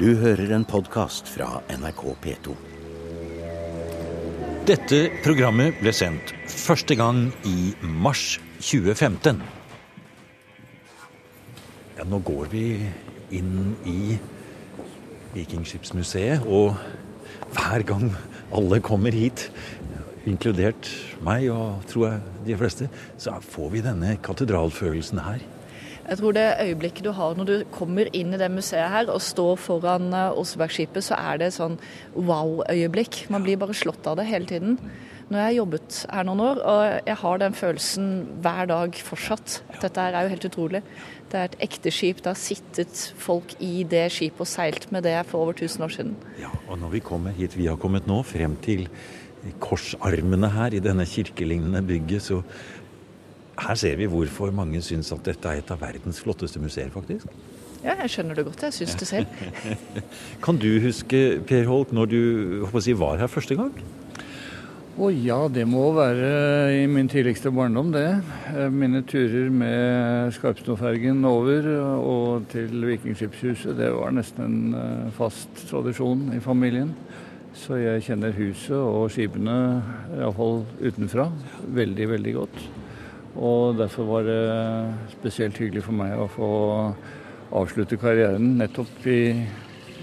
Du hører en podkast fra NRK P2. Dette programmet ble sendt første gang i mars 2015. Ja, nå går vi inn i Vikingskipsmuseet, og hver gang alle kommer hit, inkludert meg og tror jeg de fleste, så får vi denne katedralfølelsen her. Jeg tror det øyeblikket du har når du kommer inn i det museet her og står foran eh, Osebergskipet, så er det et sånn wow-øyeblikk. Man blir bare slått av det hele tiden. Nå har jeg jobbet her noen år, og jeg har den følelsen hver dag fortsatt. Dette her er jo helt utrolig. Det er et ekte skip. Det har sittet folk i det skipet og seilt med det for over 1000 år siden. Ja, og når vi kommer hit vi har kommet nå, frem til korsarmene her i denne kirkelignende bygget, så her ser vi hvorfor mange syns at dette er et av verdens flotteste museer, faktisk. Ja, jeg skjønner det godt. Jeg syns det selv. kan du huske, Per Holk, når du si, var her første gang? Å oh, ja, det må være i min tidligste barndom, det. Mine turer med Skarpsnofergen over og til Vikingskipshuset, det var nesten en eh, fast tradisjon i familien. Så jeg kjenner huset og skipene, iallfall utenfra, veldig, veldig godt. Og derfor var det spesielt hyggelig for meg å få avslutte karrieren nettopp i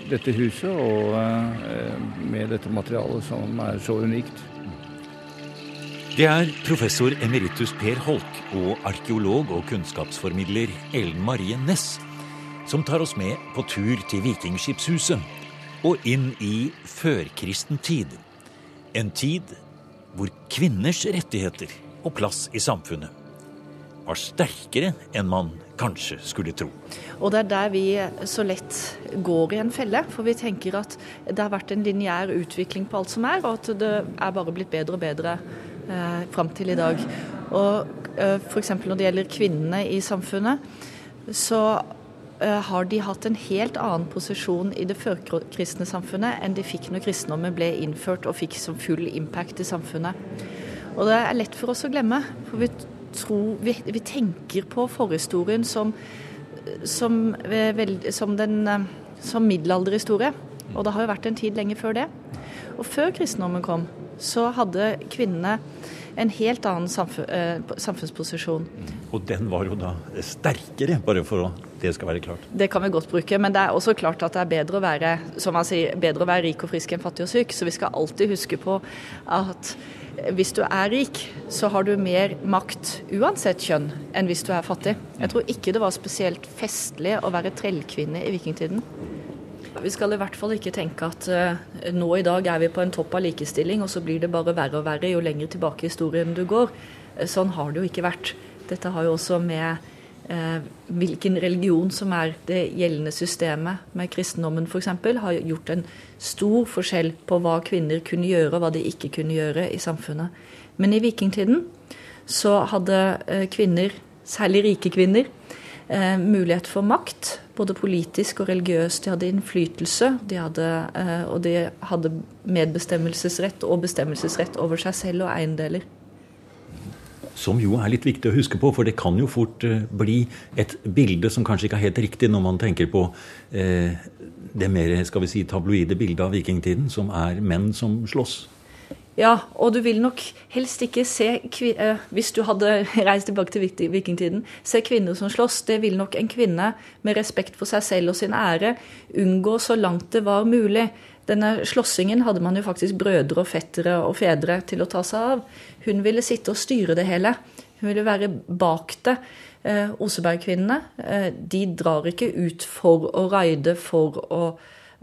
dette huset og eh, med dette materialet som er så unikt. Det er professor emeritus Per Holk og arkeolog og kunnskapsformidler Ellen Marie Næss som tar oss med på tur til Vikingskipshuset og inn i førkristen tid. En tid hvor kvinners rettigheter og plass i samfunnet var sterkere enn man kanskje skulle tro. Og det er der vi så lett går i en felle. For vi tenker at det har vært en lineær utvikling på alt som er, og at det er bare blitt bedre og bedre eh, fram til i dag. Og eh, f.eks. når det gjelder kvinnene i samfunnet, så eh, har de hatt en helt annen posisjon i det førkristne samfunnet enn de fikk når kristendommen ble innført og fikk som full impact i samfunnet. Og det er lett for oss å glemme. for vi tror Vi, vi tenker på forhistorien som, som, som, den, som middelalderhistorie. Og det har jo vært en tid lenge før det. Og før kristendommen kom, så hadde kvinnene en helt annen eh, samfunnsposisjon. Og den var jo da sterkere, bare for at det skal være klart. Det kan vi godt bruke, men det er også klart at det er bedre å være som man sier, bedre å være rik og frisk enn fattig og syk. Så vi skal alltid huske på at hvis du er rik, så har du mer makt uansett kjønn enn hvis du er fattig. Jeg tror ikke det var spesielt festlig å være trellkvinne i vikingtiden. Vi skal i hvert fall ikke tenke at uh, nå i dag er vi på en topp av likestilling, og så blir det bare verre og verre jo lenger tilbake i historien du går. Sånn har det jo ikke vært. Dette har jo også med eh, hvilken religion som er det gjeldende systemet. Med kristendommen f.eks. har gjort en stor forskjell på hva kvinner kunne gjøre og hva de ikke kunne gjøre i samfunnet. Men i vikingtiden så hadde eh, kvinner, særlig rike kvinner, eh, mulighet for makt. Både politisk og religiøst. De hadde innflytelse. De hadde, eh, og de hadde medbestemmelsesrett og bestemmelsesrett over seg selv og eiendeler. Som jo er litt viktig å huske på, for det kan jo fort eh, bli et bilde som kanskje ikke er helt riktig når man tenker på eh, det mer skal vi si, tabloide bildet av vikingtiden, som er menn som slåss. Ja, og du vil nok helst ikke se, eh, hvis du hadde reist tilbake til vikingtiden, se kvinner som slåss. Det vil nok en kvinne med respekt for seg selv og sin ære unngå så langt det var mulig. Denne slåssingen hadde man jo faktisk brødre og fettere og fedre til å ta seg av. Hun ville sitte og styre det hele. Hun ville være bak det. Eh, Osebergkvinnene eh, de drar ikke ut for å raide, for å,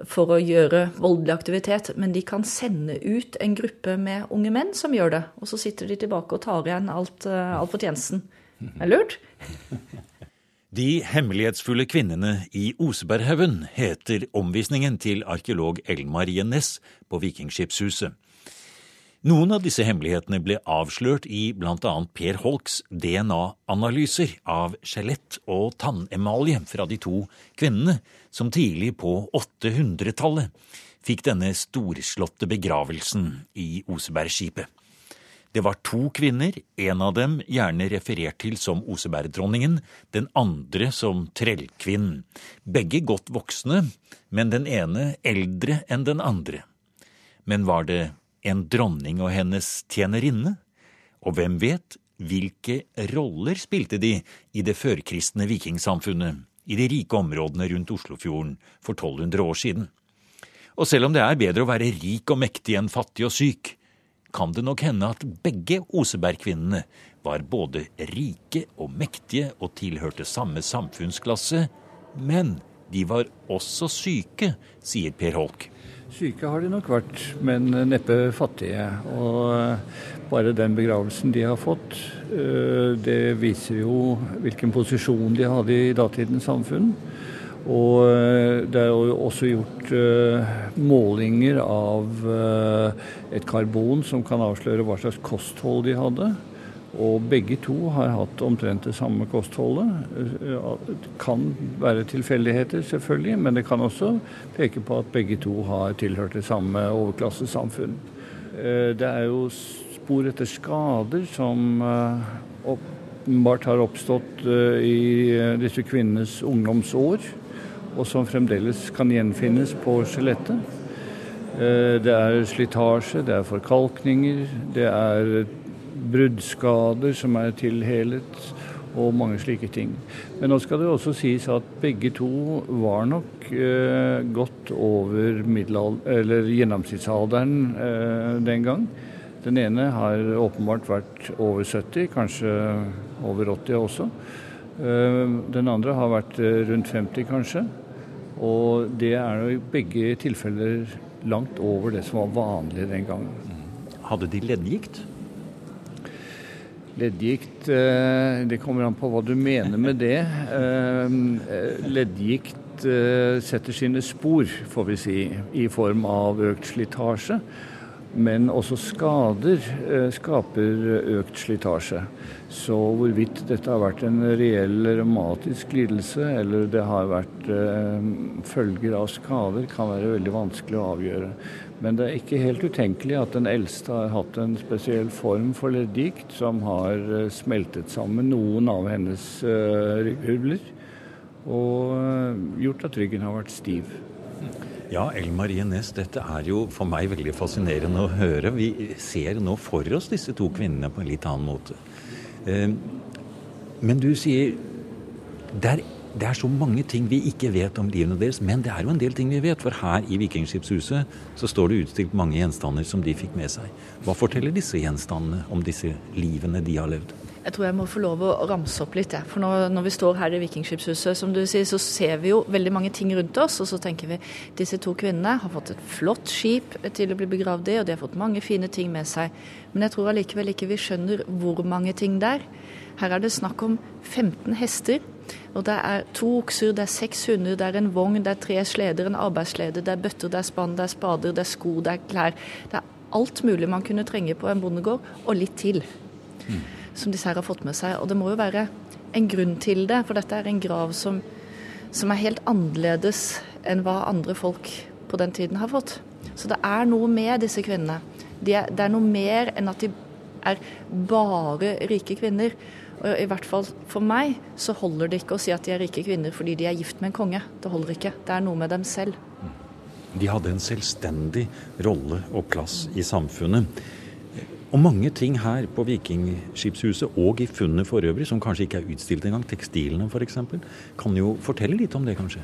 for å gjøre voldelig aktivitet, men de kan sende ut en gruppe med unge menn som gjør det. Og så sitter de tilbake og tar igjen alt, eh, alt fortjenesten. Er lurt? De hemmelighetsfulle kvinnene i Oseberghaugen heter omvisningen til arkeolog Ellen Marie Næss på Vikingskipshuset. Noen av disse hemmelighetene ble avslørt i annet Per Holks DNA-analyser av skjelett og tannemalje fra de to kvinnene som tidlig på 800-tallet fikk denne storslåtte begravelsen i Osebergskipet. Det var to kvinner, en av dem gjerne referert til som Osebergdronningen, den andre som trellkvinnen. Begge godt voksne, men den ene eldre enn den andre. Men var det en dronning og hennes tjenerinne? Og hvem vet, hvilke roller spilte de i det førkristne vikingsamfunnet, i de rike områdene rundt Oslofjorden for 1200 år siden? Og selv om det er bedre å være rik og mektig enn fattig og syk, kan det nok hende at begge Oseberg-kvinnene var både rike og mektige og tilhørte samme samfunnsklasse, men de var også syke, sier Per Holk. Syke har de nok vært, men neppe fattige. Og bare den begravelsen de har fått, eh, det viser jo hvilken posisjon de hadde i datidens samfunn. Og eh, det er jo også gjort uh, målinger av uh, et karbon som kan avsløre hva slags kosthold de hadde. Og begge to har hatt omtrent det samme kostholdet. Det kan være tilfeldigheter, selvfølgelig, men det kan også peke på at begge to har tilhørt det samme overklassesamfunn. Det er jo spor etter skader som åpenbart har oppstått i disse kvinnenes ungdomsår og som fremdeles kan gjenfinnes på skjelettet. Eh, det er slitasje, det er forkalkninger, det er bruddskader som er tilhelet, og mange slike ting. Men nå skal det også sies at begge to var nok eh, godt over gjennomsnittsalderen eh, den gang. Den ene har åpenbart vært over 70, kanskje over 80 også. Den andre har vært rundt 50, kanskje. Og det er jo i begge tilfeller langt over det som var vanlig den gangen. Hadde de leddgikt? Leddgikt eh, Det kommer an på hva du mener med det. Eh, leddgikt eh, setter sine spor, får vi si, i form av økt slitasje. Men også skader skaper økt slitasje. Så hvorvidt dette har vært en reell revmatisk lidelse, eller det har vært eh, følger av skader, kan være veldig vanskelig å avgjøre. Men det er ikke helt utenkelig at den eldste har hatt en spesiell form for leddgikt som har eh, smeltet sammen noen av hennes eh, og eh, gjort at ryggen har vært stiv. Ja, Ellen Marie Næss, dette er jo for meg veldig fascinerende å høre. Vi ser nå for oss disse to kvinnene på en litt annen måte. Eh, men du sier det er, det er, så mange ting vi ikke vet om livene deres, men det er jo en del ting vi vet. For her i Vikingskipshuset så står det utstilt mange gjenstander som de fikk med seg. Hva forteller disse gjenstandene om disse livene de har levd? Jeg tror jeg må få lov å ramse opp litt. Ja. For når, når, vi står her i Vikingskipshuset, som du sier, så ser vi jo veldig mange ting rundt oss. Og så tenker vi disse to kvinnene har fått et flott skip til å bli begravd i, og de har fått mange fine ting med seg. Men jeg tror allikevel ikke vi skjønner hvor mange ting det er. Her er det snakk om 15 hester. Og det er to okser, det er seks hunder, det er en vogn, det er tre sleder, en arbeidsleder, det er bøtter, det er spann, det er spader, det er sko, det er klær. Det er alt mulig man kunne trenge på en bondegård, og litt til. Mm som disse her har fått med seg. Og det må jo være en grunn til det, for dette er en grav som, som er helt annerledes enn hva andre folk på den tiden har fått. Så det er noe med disse kvinnene. De er, det er noe mer enn at de er bare rike kvinner. Og I hvert fall for meg så holder det ikke å si at de er rike kvinner fordi de er gift med en konge. Det holder ikke. Det er noe med dem selv. De hadde en selvstendig rolle og plass i samfunnet. Og mange ting her på Vikingskipshuset og i funnet for øvrig, som kanskje ikke er utstilt engang, tekstilene f.eks., kan jo fortelle litt om det, kanskje?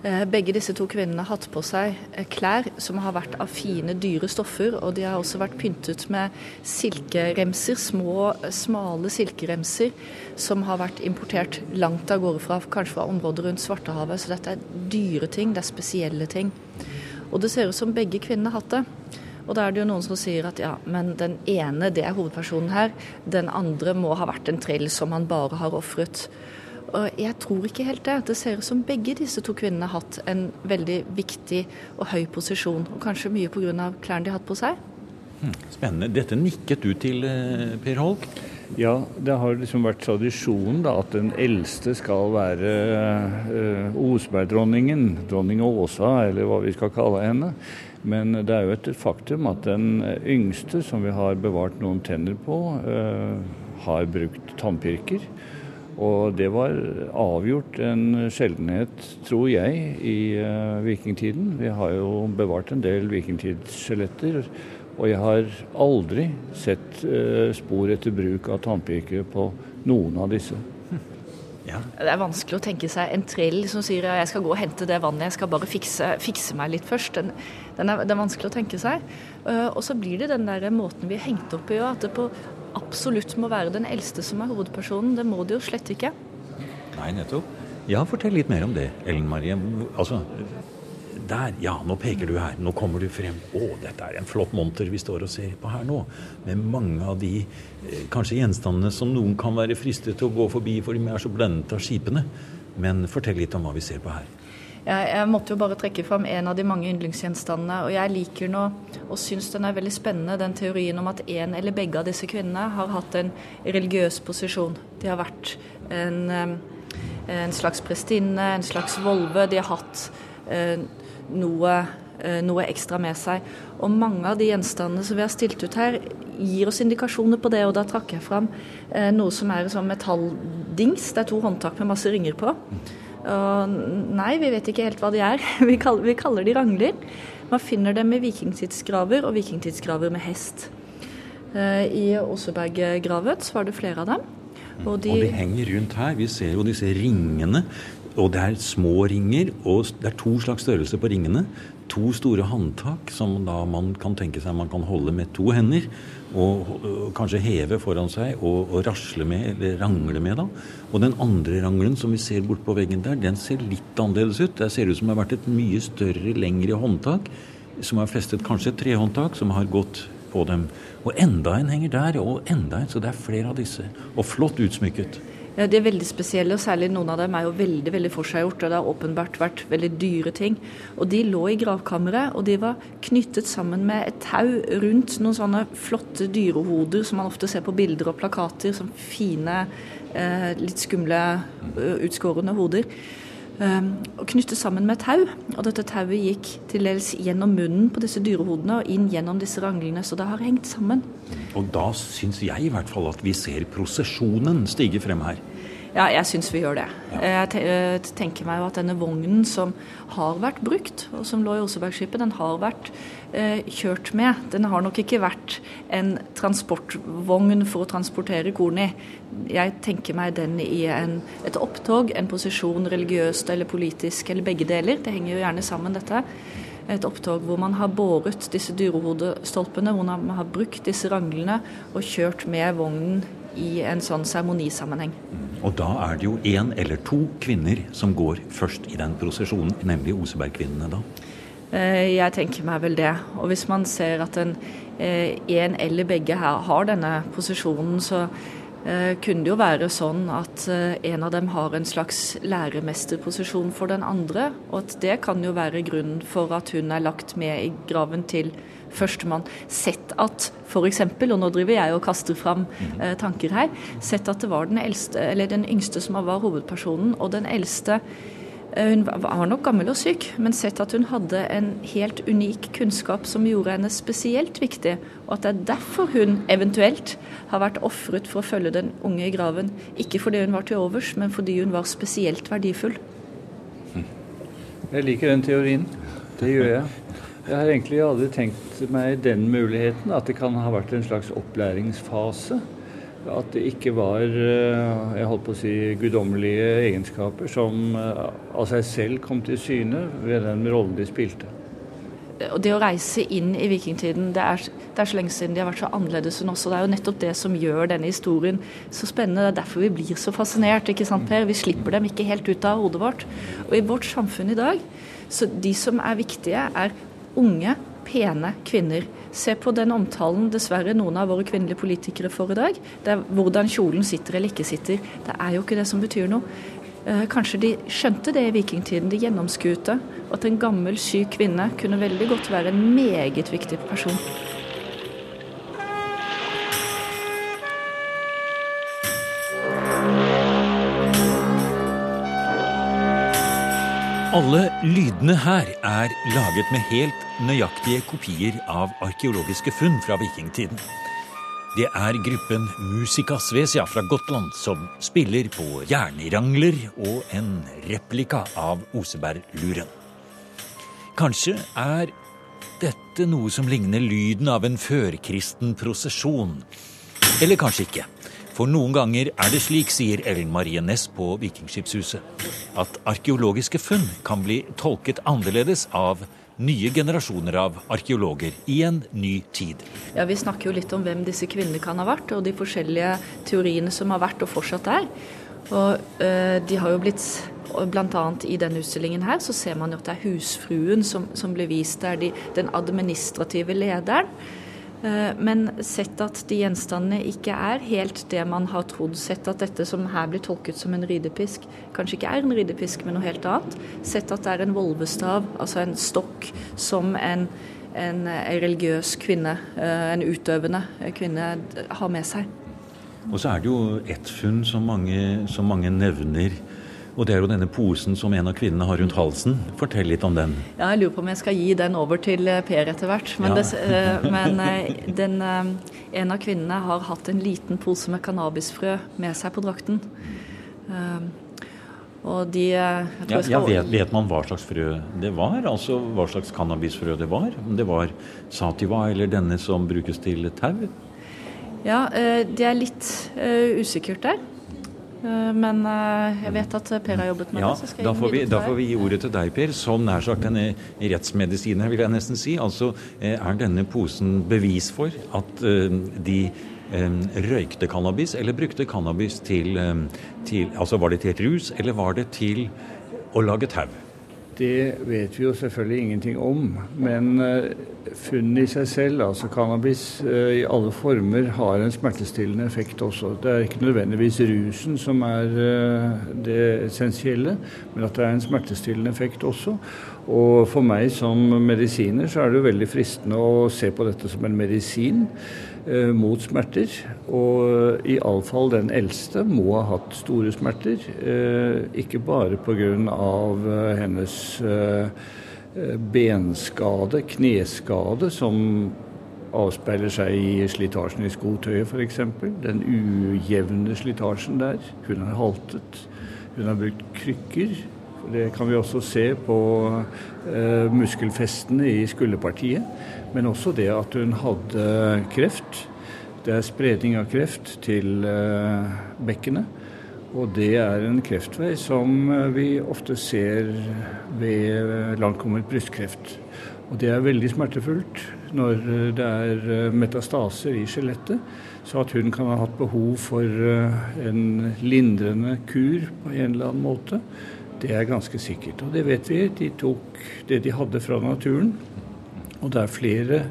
Eh, begge disse to kvinnene har hatt på seg eh, klær som har vært av fine, dyre stoffer. Og de har også vært pyntet med silkeremser, små, smale silkeremser, som har vært importert langt av gårde fra, kanskje fra området rundt Svartehavet. Så dette er dyre ting, det er spesielle ting. Og det ser ut som begge kvinnene har hatt det. Og da er det jo noen som sier at ja, men den ene, det er hovedpersonen her. Den andre må ha vært en trill som han bare har ofret. Og jeg tror ikke helt det. Det ser ut som begge disse to kvinnene har hatt en veldig viktig og høy posisjon. Og kanskje mye pga. klærne de har hatt på seg. Hm, spennende. Dette nikket du til, eh, Per Holk? Ja, det har liksom vært tradisjonen da, at den eldste skal være uh, Osebergdronningen. Dronning Åsa, eller hva vi skal kalle henne. Men det er jo et faktum at den yngste, som vi har bevart noen tenner på, uh, har brukt tannpirker. Og det var avgjort en sjeldenhet, tror jeg, i uh, vikingtiden. Vi har jo bevart en del vikingtidsskjeletter. Og jeg har aldri sett spor etter bruk av tannpirker på noen av disse. Ja. Det er vanskelig å tenke seg en trill som sier at jeg skal gå og hente det vannet, jeg skal bare fikse, fikse meg litt først. Den, den, er, den, er, vanskelig å tenke seg. Uh, og så blir det den der måten vi er hengt opp i, at det på absolutt må være den eldste som er hovedpersonen. Det må det jo slett ikke. Nei, nettopp. Ja, fortell litt mer om det, Ellen Marie. Altså, der, ja, nå peker du her. Nå kommer du frem. Å, dette er en flott monter vi står og ser på her nå. Med mange av de eh, kanskje gjenstandene som noen kan være fristet til å gå forbi fordi vi er så blendet av skipene. Men fortell litt om hva vi ser på her. Jeg, jeg måtte jo bare trekke fram en av de mange yndlingsgjenstandene. Og jeg liker nå, og syns den er veldig spennende, den teorien om at en eller begge av disse kvinnene har hatt en religiøs posisjon. De har vært en, en slags prestinne, en slags volve. De har hatt eh, noe, eh, noe ekstra med seg. Og mange av de gjenstandene som vi har stilt ut her, gir oss indikasjoner på det. Og da trakk jeg fram eh, noe som er en sånn metalldings. Det er to håndtak med masse ringer på. Og nei, vi vet ikke helt hva de er. Vi kaller, vi kaller de rangler. Man finner dem i vikingtidsgraver og vikingtidsgraver med hest. Eh, I Åseberggravet var det flere av dem. Og de, og de henger rundt her. Vi ser jo disse ringene. Og det er små ringer, og det er to slags størrelse på ringene. To store håndtak som man kan tenke seg man kan holde med to hender. Og, og kanskje heve foran seg og, og, rasle med, eller rangle med. da. Og den andre rangelen som vi ser bort på veggen der, den ser litt annerledes ut. Det ser ut som det har vært et mye større, lengre håndtak. Som har festet kanskje et trehåndtak som har gått på dem. Og enda en henger der, og enda en. Så det er flere av disse. Og flott utsmykket. Ja, De er veldig spesielle, og særlig noen av dem er jo veldig veldig forseggjort. Og det har åpenbart vært veldig dyre ting. Og de lå i gravkammeret, og de var knyttet sammen med et tau rundt noen sånne flotte dyrehoder som man ofte ser på bilder og plakater. Som fine, eh, litt skumle, utskårende hoder. Um, og knyttet sammen med tau. Og dette tauet gikk til dels gjennom munnen på disse dyrehodene og inn gjennom disse ranglene, så det har hengt sammen. Og da syns jeg i hvert fall at vi ser prosesjonen stige frem her. Ja, jeg syns vi gjør det. Ja. Jeg eh, tenker meg jo at denne vognen som har vært brukt, og som lå i Osebergskipet, den har vært eh, kjørt med. Den har nok ikke vært en transportvogn for å transportere korn i. Jeg tenker meg den i en, et opptog, en posisjon religiøst eller politisk, eller begge deler. Det henger jo gjerne sammen, dette et opptog hvor man har båret disse dyrehodestolpene, hvor man har brukt disse ranglene og kjørt med vognen i en sånn seremonisammenheng. Og da er det jo én eller to kvinner som går først i den prosesjonen, nemlig Osebergkvinnene da? Eh, jeg tenker meg vel det. Og hvis man ser at en, eh, en eller begge her har denne posisjonen, så kunne det jo være sånn at en av dem har en slags læremesterposisjon for den andre. Og at det kan jo være grunnen for at hun er lagt med i graven til førstemann. Sett at f.eks., og nå driver jeg og kaster fram mhm. eh, tanker her, sett at det var den, eldste, eller den yngste som var hovedpersonen, og den eldste eh, hun var nok gammel og syk, men sett at hun hadde en helt unik kunnskap som gjorde henne spesielt viktig, og at det er derfor hun eventuelt har vært ofret for å følge den unge i graven. Ikke fordi hun var til overs, men fordi hun var spesielt verdifull. Jeg liker den teorien. Det gjør jeg. Jeg har egentlig aldri tenkt meg den muligheten, at det kan ha vært en slags opplæringsfase. At det ikke var eh, jeg holdt på å si, guddommelige egenskaper som eh, av seg selv kom til syne ved den rollen de spilte. Og Det å reise inn i vikingtiden, det er, det er så lenge siden de har vært så annerledes enn oss. og Det er jo nettopp det som gjør denne historien så spennende. Det er derfor vi blir så fascinert. ikke sant Per? Vi slipper dem ikke helt ut av hodet vårt. Og i vårt samfunn i dag, så de som er viktige, er unge, pene kvinner. Se på den omtalen dessverre noen av våre kvinnelige politikere får i dag. Det er hvordan kjolen sitter eller ikke sitter. Det er jo ikke det som betyr noe. Eh, kanskje de skjønte det i vikingtiden, de gjennomskuete. At en gammel, syk kvinne kunne veldig godt være en meget viktig person. Alle lydene her er laget med helt nøyaktige kopier av arkeologiske funn fra vikingtiden. Det er gruppen Musica Svesia fra Gotland som spiller på jernrangler og en replika av Osebergluren. Kanskje er dette noe som ligner lyden av en førkristen prosesjon. Eller kanskje ikke. For noen ganger er det slik, sier Ellen Marie Næss på Vikingskipshuset, at arkeologiske funn kan bli tolket annerledes av nye generasjoner av arkeologer i en ny tid. Ja, Vi snakker jo litt om hvem disse kvinnene kan ha vært, og de forskjellige teoriene som har vært og fortsatt er. Og øh, de har jo blitt Bl.a. i denne utstillingen her så ser man jo at det er husfruen som, som blir vist der, de, den administrative lederen. Eh, men sett at de gjenstandene ikke er helt det man har trodd, sett at dette som her blir tolket som en ridepisk, kanskje ikke er en ridepisk, men noe helt annet. Sett at det er en volvestav, altså en stokk, som en, en, en religiøs kvinne, eh, en utøvende kvinne, har med seg. Og så er det jo ett funn som mange, som mange nevner og det er jo denne posen som en av kvinnene har rundt halsen. Fortell litt om den. Ja, Jeg lurer på om jeg skal gi den over til eh, Per etter hvert. Men, ja. det, eh, men eh, den, en av kvinnene har hatt en liten pose med cannabisfrø med seg på drakten. Og de ja, ja, vet, vet, man hva slags frø det var? Altså hva slags cannabisfrø det var? Om det var sativa eller denne som brukes til tau? Ja, det er litt usikkert der. Eh, men eh, jeg vet at Per har jobbet med ja, det. så da får, vi, da får vi gi ordet til deg, Per, som nær sagt en rettsmedisiner, vil jeg nesten si. Altså, eh, Er denne posen bevis for at de røykte cannabis, eller brukte cannabis til, til Altså var det til rus, eller var det til å lage tau? Det vet vi jo selvfølgelig ingenting om. Men uh, funnet i seg selv, altså cannabis uh, i alle former, har en smertestillende effekt også. Det er ikke nødvendigvis rusen som er uh, det essensielle, men at det er en smertestillende effekt også. Og for meg som medisiner så er det jo veldig fristende å se på dette som en medisin eh, mot smerter. Og iallfall den eldste må ha hatt store smerter. Eh, ikke bare pga. Eh, hennes eh, benskade, kneskade, som avspeiler seg i slitasjen i skotøyet f.eks. Den ujevne slitasjen der. Hun har haltet. Hun har brukt krykker. Det kan vi også se på eh, muskelfestene i skulderpartiet. Men også det at hun hadde kreft. Det er spredning av kreft til eh, bekkenet. Og det er en kreftvei som eh, vi ofte ser ved langtkommet brystkreft. Og det er veldig smertefullt når det er metastaser i skjelettet. Så at hun kan ha hatt behov for en lindrende kur på en eller annen måte, det er ganske sikkert. Og det vet vi. De tok det de hadde fra naturen. Og det er flere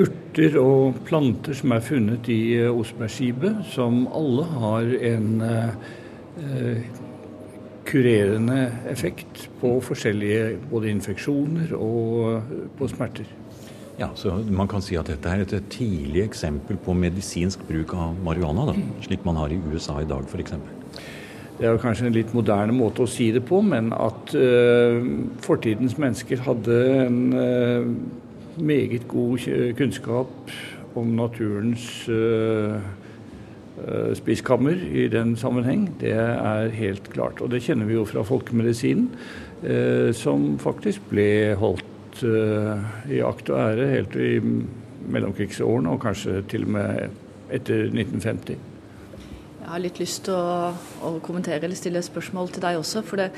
urter og planter som er funnet i eh, Osbergskipet, som alle har en eh, kurerende effekt på forskjellige både infeksjoner og eh, på smerter. Ja, så Man kan si at dette er et tidlig eksempel på medisinsk bruk av marihuana, da, slik man har i USA i dag f.eks. Det er kanskje en litt moderne måte å si det på, men at uh, fortidens mennesker hadde en uh, meget god kunnskap om naturens uh, spiskammer i den sammenheng. Det er helt klart. Og det kjenner vi jo fra folkemedisinen, som faktisk ble holdt i akt og ære helt i mellomkrigsårene, og kanskje til og med etter 1950. Jeg har litt lyst til å, å kommentere eller stille spørsmål til deg også. for det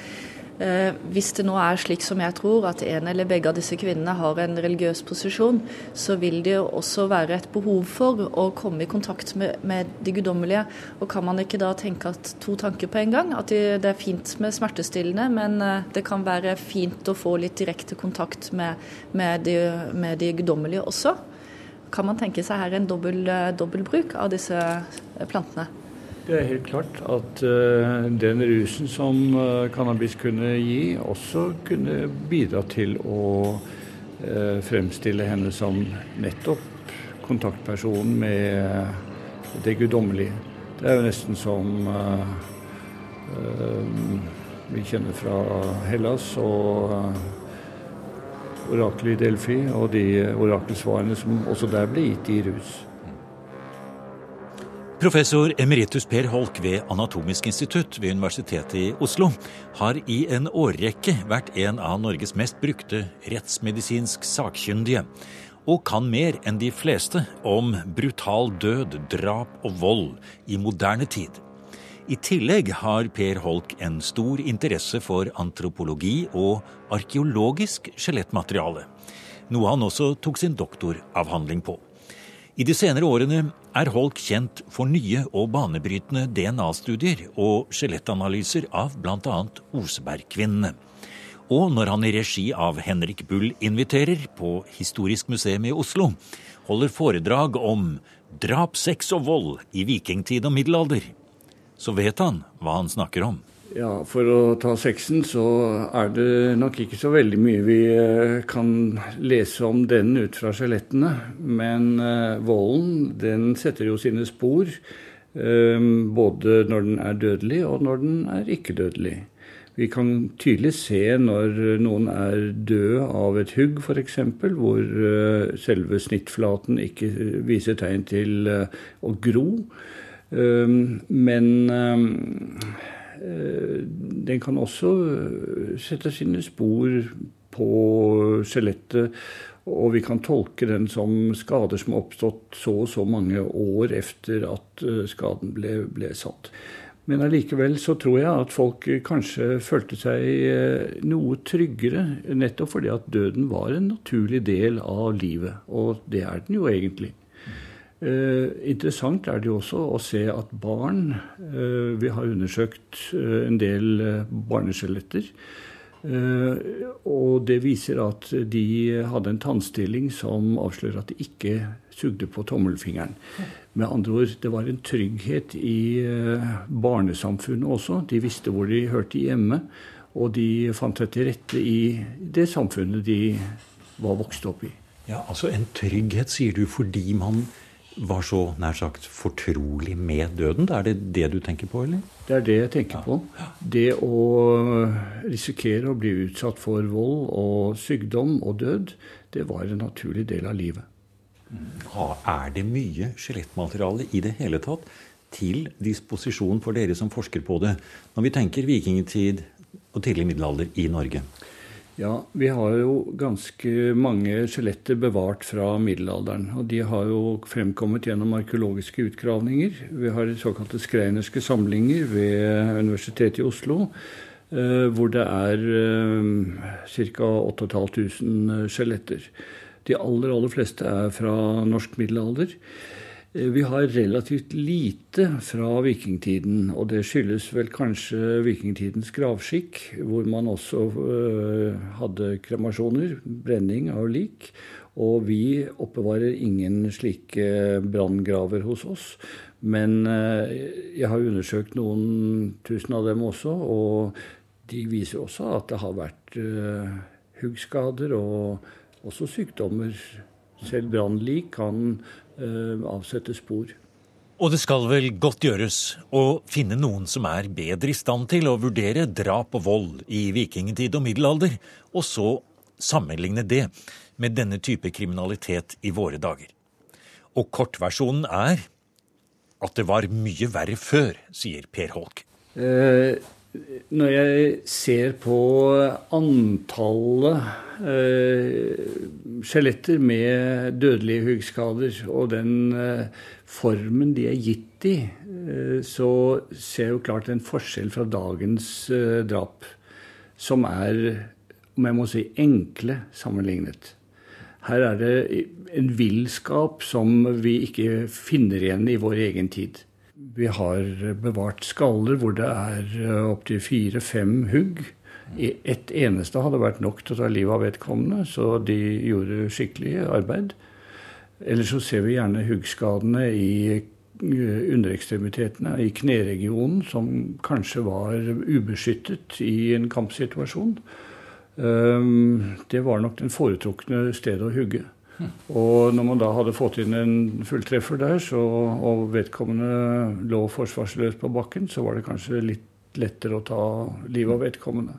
Eh, hvis det nå er slik som jeg tror, at en eller begge av disse kvinnene har en religiøs posisjon, så vil det jo også være et behov for å komme i kontakt med, med de guddommelige. Og kan man ikke da tenke at to tanker på en gang? At det, det er fint med smertestillende, men eh, det kan være fint å få litt direkte kontakt med, med, de, med de guddommelige også? Kan man tenke seg her en dobbel, bruk av disse plantene? Det er helt klart at uh, den rusen som uh, cannabis kunne gi, også kunne bidra til å uh, fremstille henne som nettopp kontaktperson med det guddommelige. Det er jo nesten som vi kjenner fra Hellas og oraklet i Delfi, og de orakelsvarene som også der ble gitt i rus. Professor emeritus Per Holk ved Anatomisk institutt ved Universitetet i Oslo har i en årrekke vært en av Norges mest brukte rettsmedisinsk sakkyndige, og kan mer enn de fleste om brutal død, drap og vold i moderne tid. I tillegg har Per Holk en stor interesse for antropologi og arkeologisk skjelettmateriale, noe han også tok sin doktoravhandling på. I de senere årene er Holk kjent for nye og banebrytende DNA-studier og skjelettanalyser av bl.a. Osebergkvinnene. Og når han i regi av Henrik Bull inviterer på Historisk museum i Oslo, holder foredrag om drap, sex og vold i vikingtid og middelalder, så vet han hva han snakker om. Ja, For å ta sexen, så er det nok ikke så veldig mye vi eh, kan lese om den ut fra skjelettene. Men uh, volden, den setter jo sine spor. Um, både når den er dødelig, og når den er ikke dødelig. Vi kan tydelig se når noen er død av et hugg, f.eks., hvor selve snittflaten ikke viser tegn til å gro. Men Eh, den kan også eh, sette sine spor på skjelettet, og vi kan tolke den som skader som har oppstått så og så mange år efter at eh, skaden ble, ble satt. Men allikevel så tror jeg at folk kanskje følte seg noe tryggere, nettopp fordi at døden var en naturlig del av livet. Og det er den jo egentlig. Eh, interessant er det jo også å se at barn eh, Vi har undersøkt eh, en del barneskjeletter. Og det viser at de hadde en tannstilling som avslører at de ikke sugde på tommelfingeren. Med andre ord, det var en trygghet i barnesamfunnet også. De visste hvor de hørte hjemme, og de fant seg til rette i det samfunnet de var vokst opp i. Ja, altså En trygghet, sier du, fordi man var så nær sagt fortrolig med døden? Er det det du tenker på, eller? Det er det jeg tenker på. Det å risikere å bli utsatt for vold og sykdom og død, det var en naturlig del av livet. Er det mye skjelettmateriale i det hele tatt til disposisjon for dere som forsker på det, når vi tenker vikingtid og tidlig middelalder i Norge? Ja, vi har jo ganske mange skjeletter bevart fra middelalderen. Og de har jo fremkommet gjennom arkeologiske utgravninger. Vi har såkalte skreinerske samlinger ved Universitetet i Oslo. Eh, hvor det er ca. 8500 skjeletter. De aller, aller fleste er fra norsk middelalder. Eh, vi har relativt lite fra vikingtiden, og det skyldes vel kanskje vikingtidens gravskikk, hvor man også øh, hadde kremasjoner, brenning av lik. Og vi oppbevarer ingen slike branngraver hos oss. Men øh, jeg har undersøkt noen tusen av dem også, og de viser også at det har vært huggskader og også sykdommer. Selv brannlik kan Eh, avsette spor. Og det skal vel godt gjøres å finne noen som er bedre i stand til å vurdere drap og vold i vikingtid og middelalder, og så sammenligne det med denne type kriminalitet i våre dager. Og kortversjonen er at det var mye verre før, sier Per Holk. Eh, når jeg ser på antallet eh, skjeletter med dødelige huggskader og den eh, formen de er gitt i, eh, så ser jeg jo klart en forskjell fra dagens eh, drap, som er, om jeg må si, enkle sammenlignet. Her er det en villskap som vi ikke finner igjen i vår egen tid. Vi har bevart skaller hvor det er eh, opptil fire-fem hugg. Ett eneste hadde vært nok til å ta livet av vedkommende, så de gjorde skikkelig arbeid. Ellers så ser vi gjerne huggskadene i eh, underekstremitetene, i kneregionen, som kanskje var ubeskyttet i en kampsituasjon. Ehm, det var nok den foretrukne stedet å hugge. Og når man da hadde fått inn en fulltreffer der, så, og vedkommende lå forsvarsløs på bakken, så var det kanskje litt lettere å ta livet av vedkommende.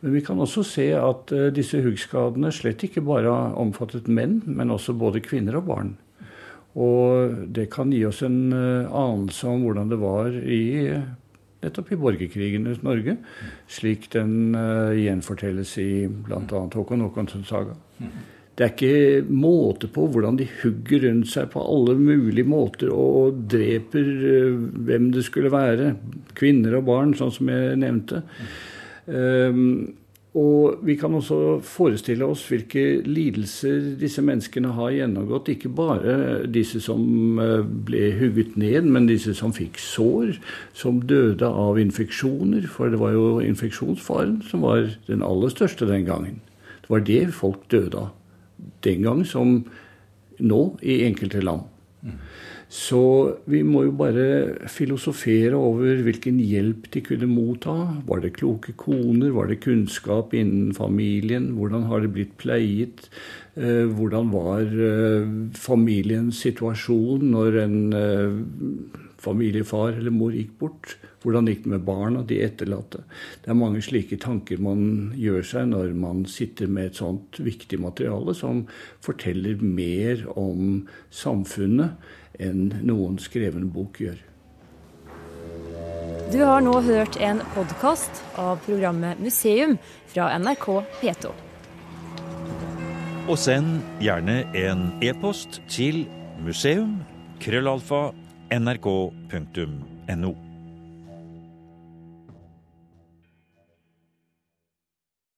Men vi kan også se at uh, disse huggskadene slett ikke bare omfattet menn, men også både kvinner og barn. Og det kan gi oss en uh, anelse om hvordan det var i nettopp i borgerkrigenes Norge, slik den uh, gjenfortelles i bl.a. Håkon Håkonssons saga. Det er ikke måte på hvordan de hugger rundt seg på alle mulige måter og dreper uh, hvem det skulle være. Kvinner og barn, sånn som jeg nevnte. Um, og vi kan også forestille oss hvilke lidelser disse menneskene har gjennomgått. Ikke bare disse som eh, ble hugget ned, men disse som fikk sår, som døde av infeksjoner. For det var jo infeksjonsfaren som var den aller største den gangen. Det var det folk døde av den gang som nå i enkelte land. Mm. Så vi må jo bare filosofere over hvilken hjelp de kunne motta. Var det kloke koner? Var det kunnskap innen familien? Hvordan har det blitt pleiet? Eh, hvordan var eh, familiens situasjon når en eh, familiefar eller mor gikk bort? Hvordan gikk det med barna, de etterlatte? Det er mange slike tanker man gjør seg når man sitter med et sånt viktig materiale som forteller mer om samfunnet enn noen skreven bok gjør. Du har nå hørt en podkast av programmet Museum fra NRK P2. Og send gjerne en e-post til museum krøllalfa nrk.no.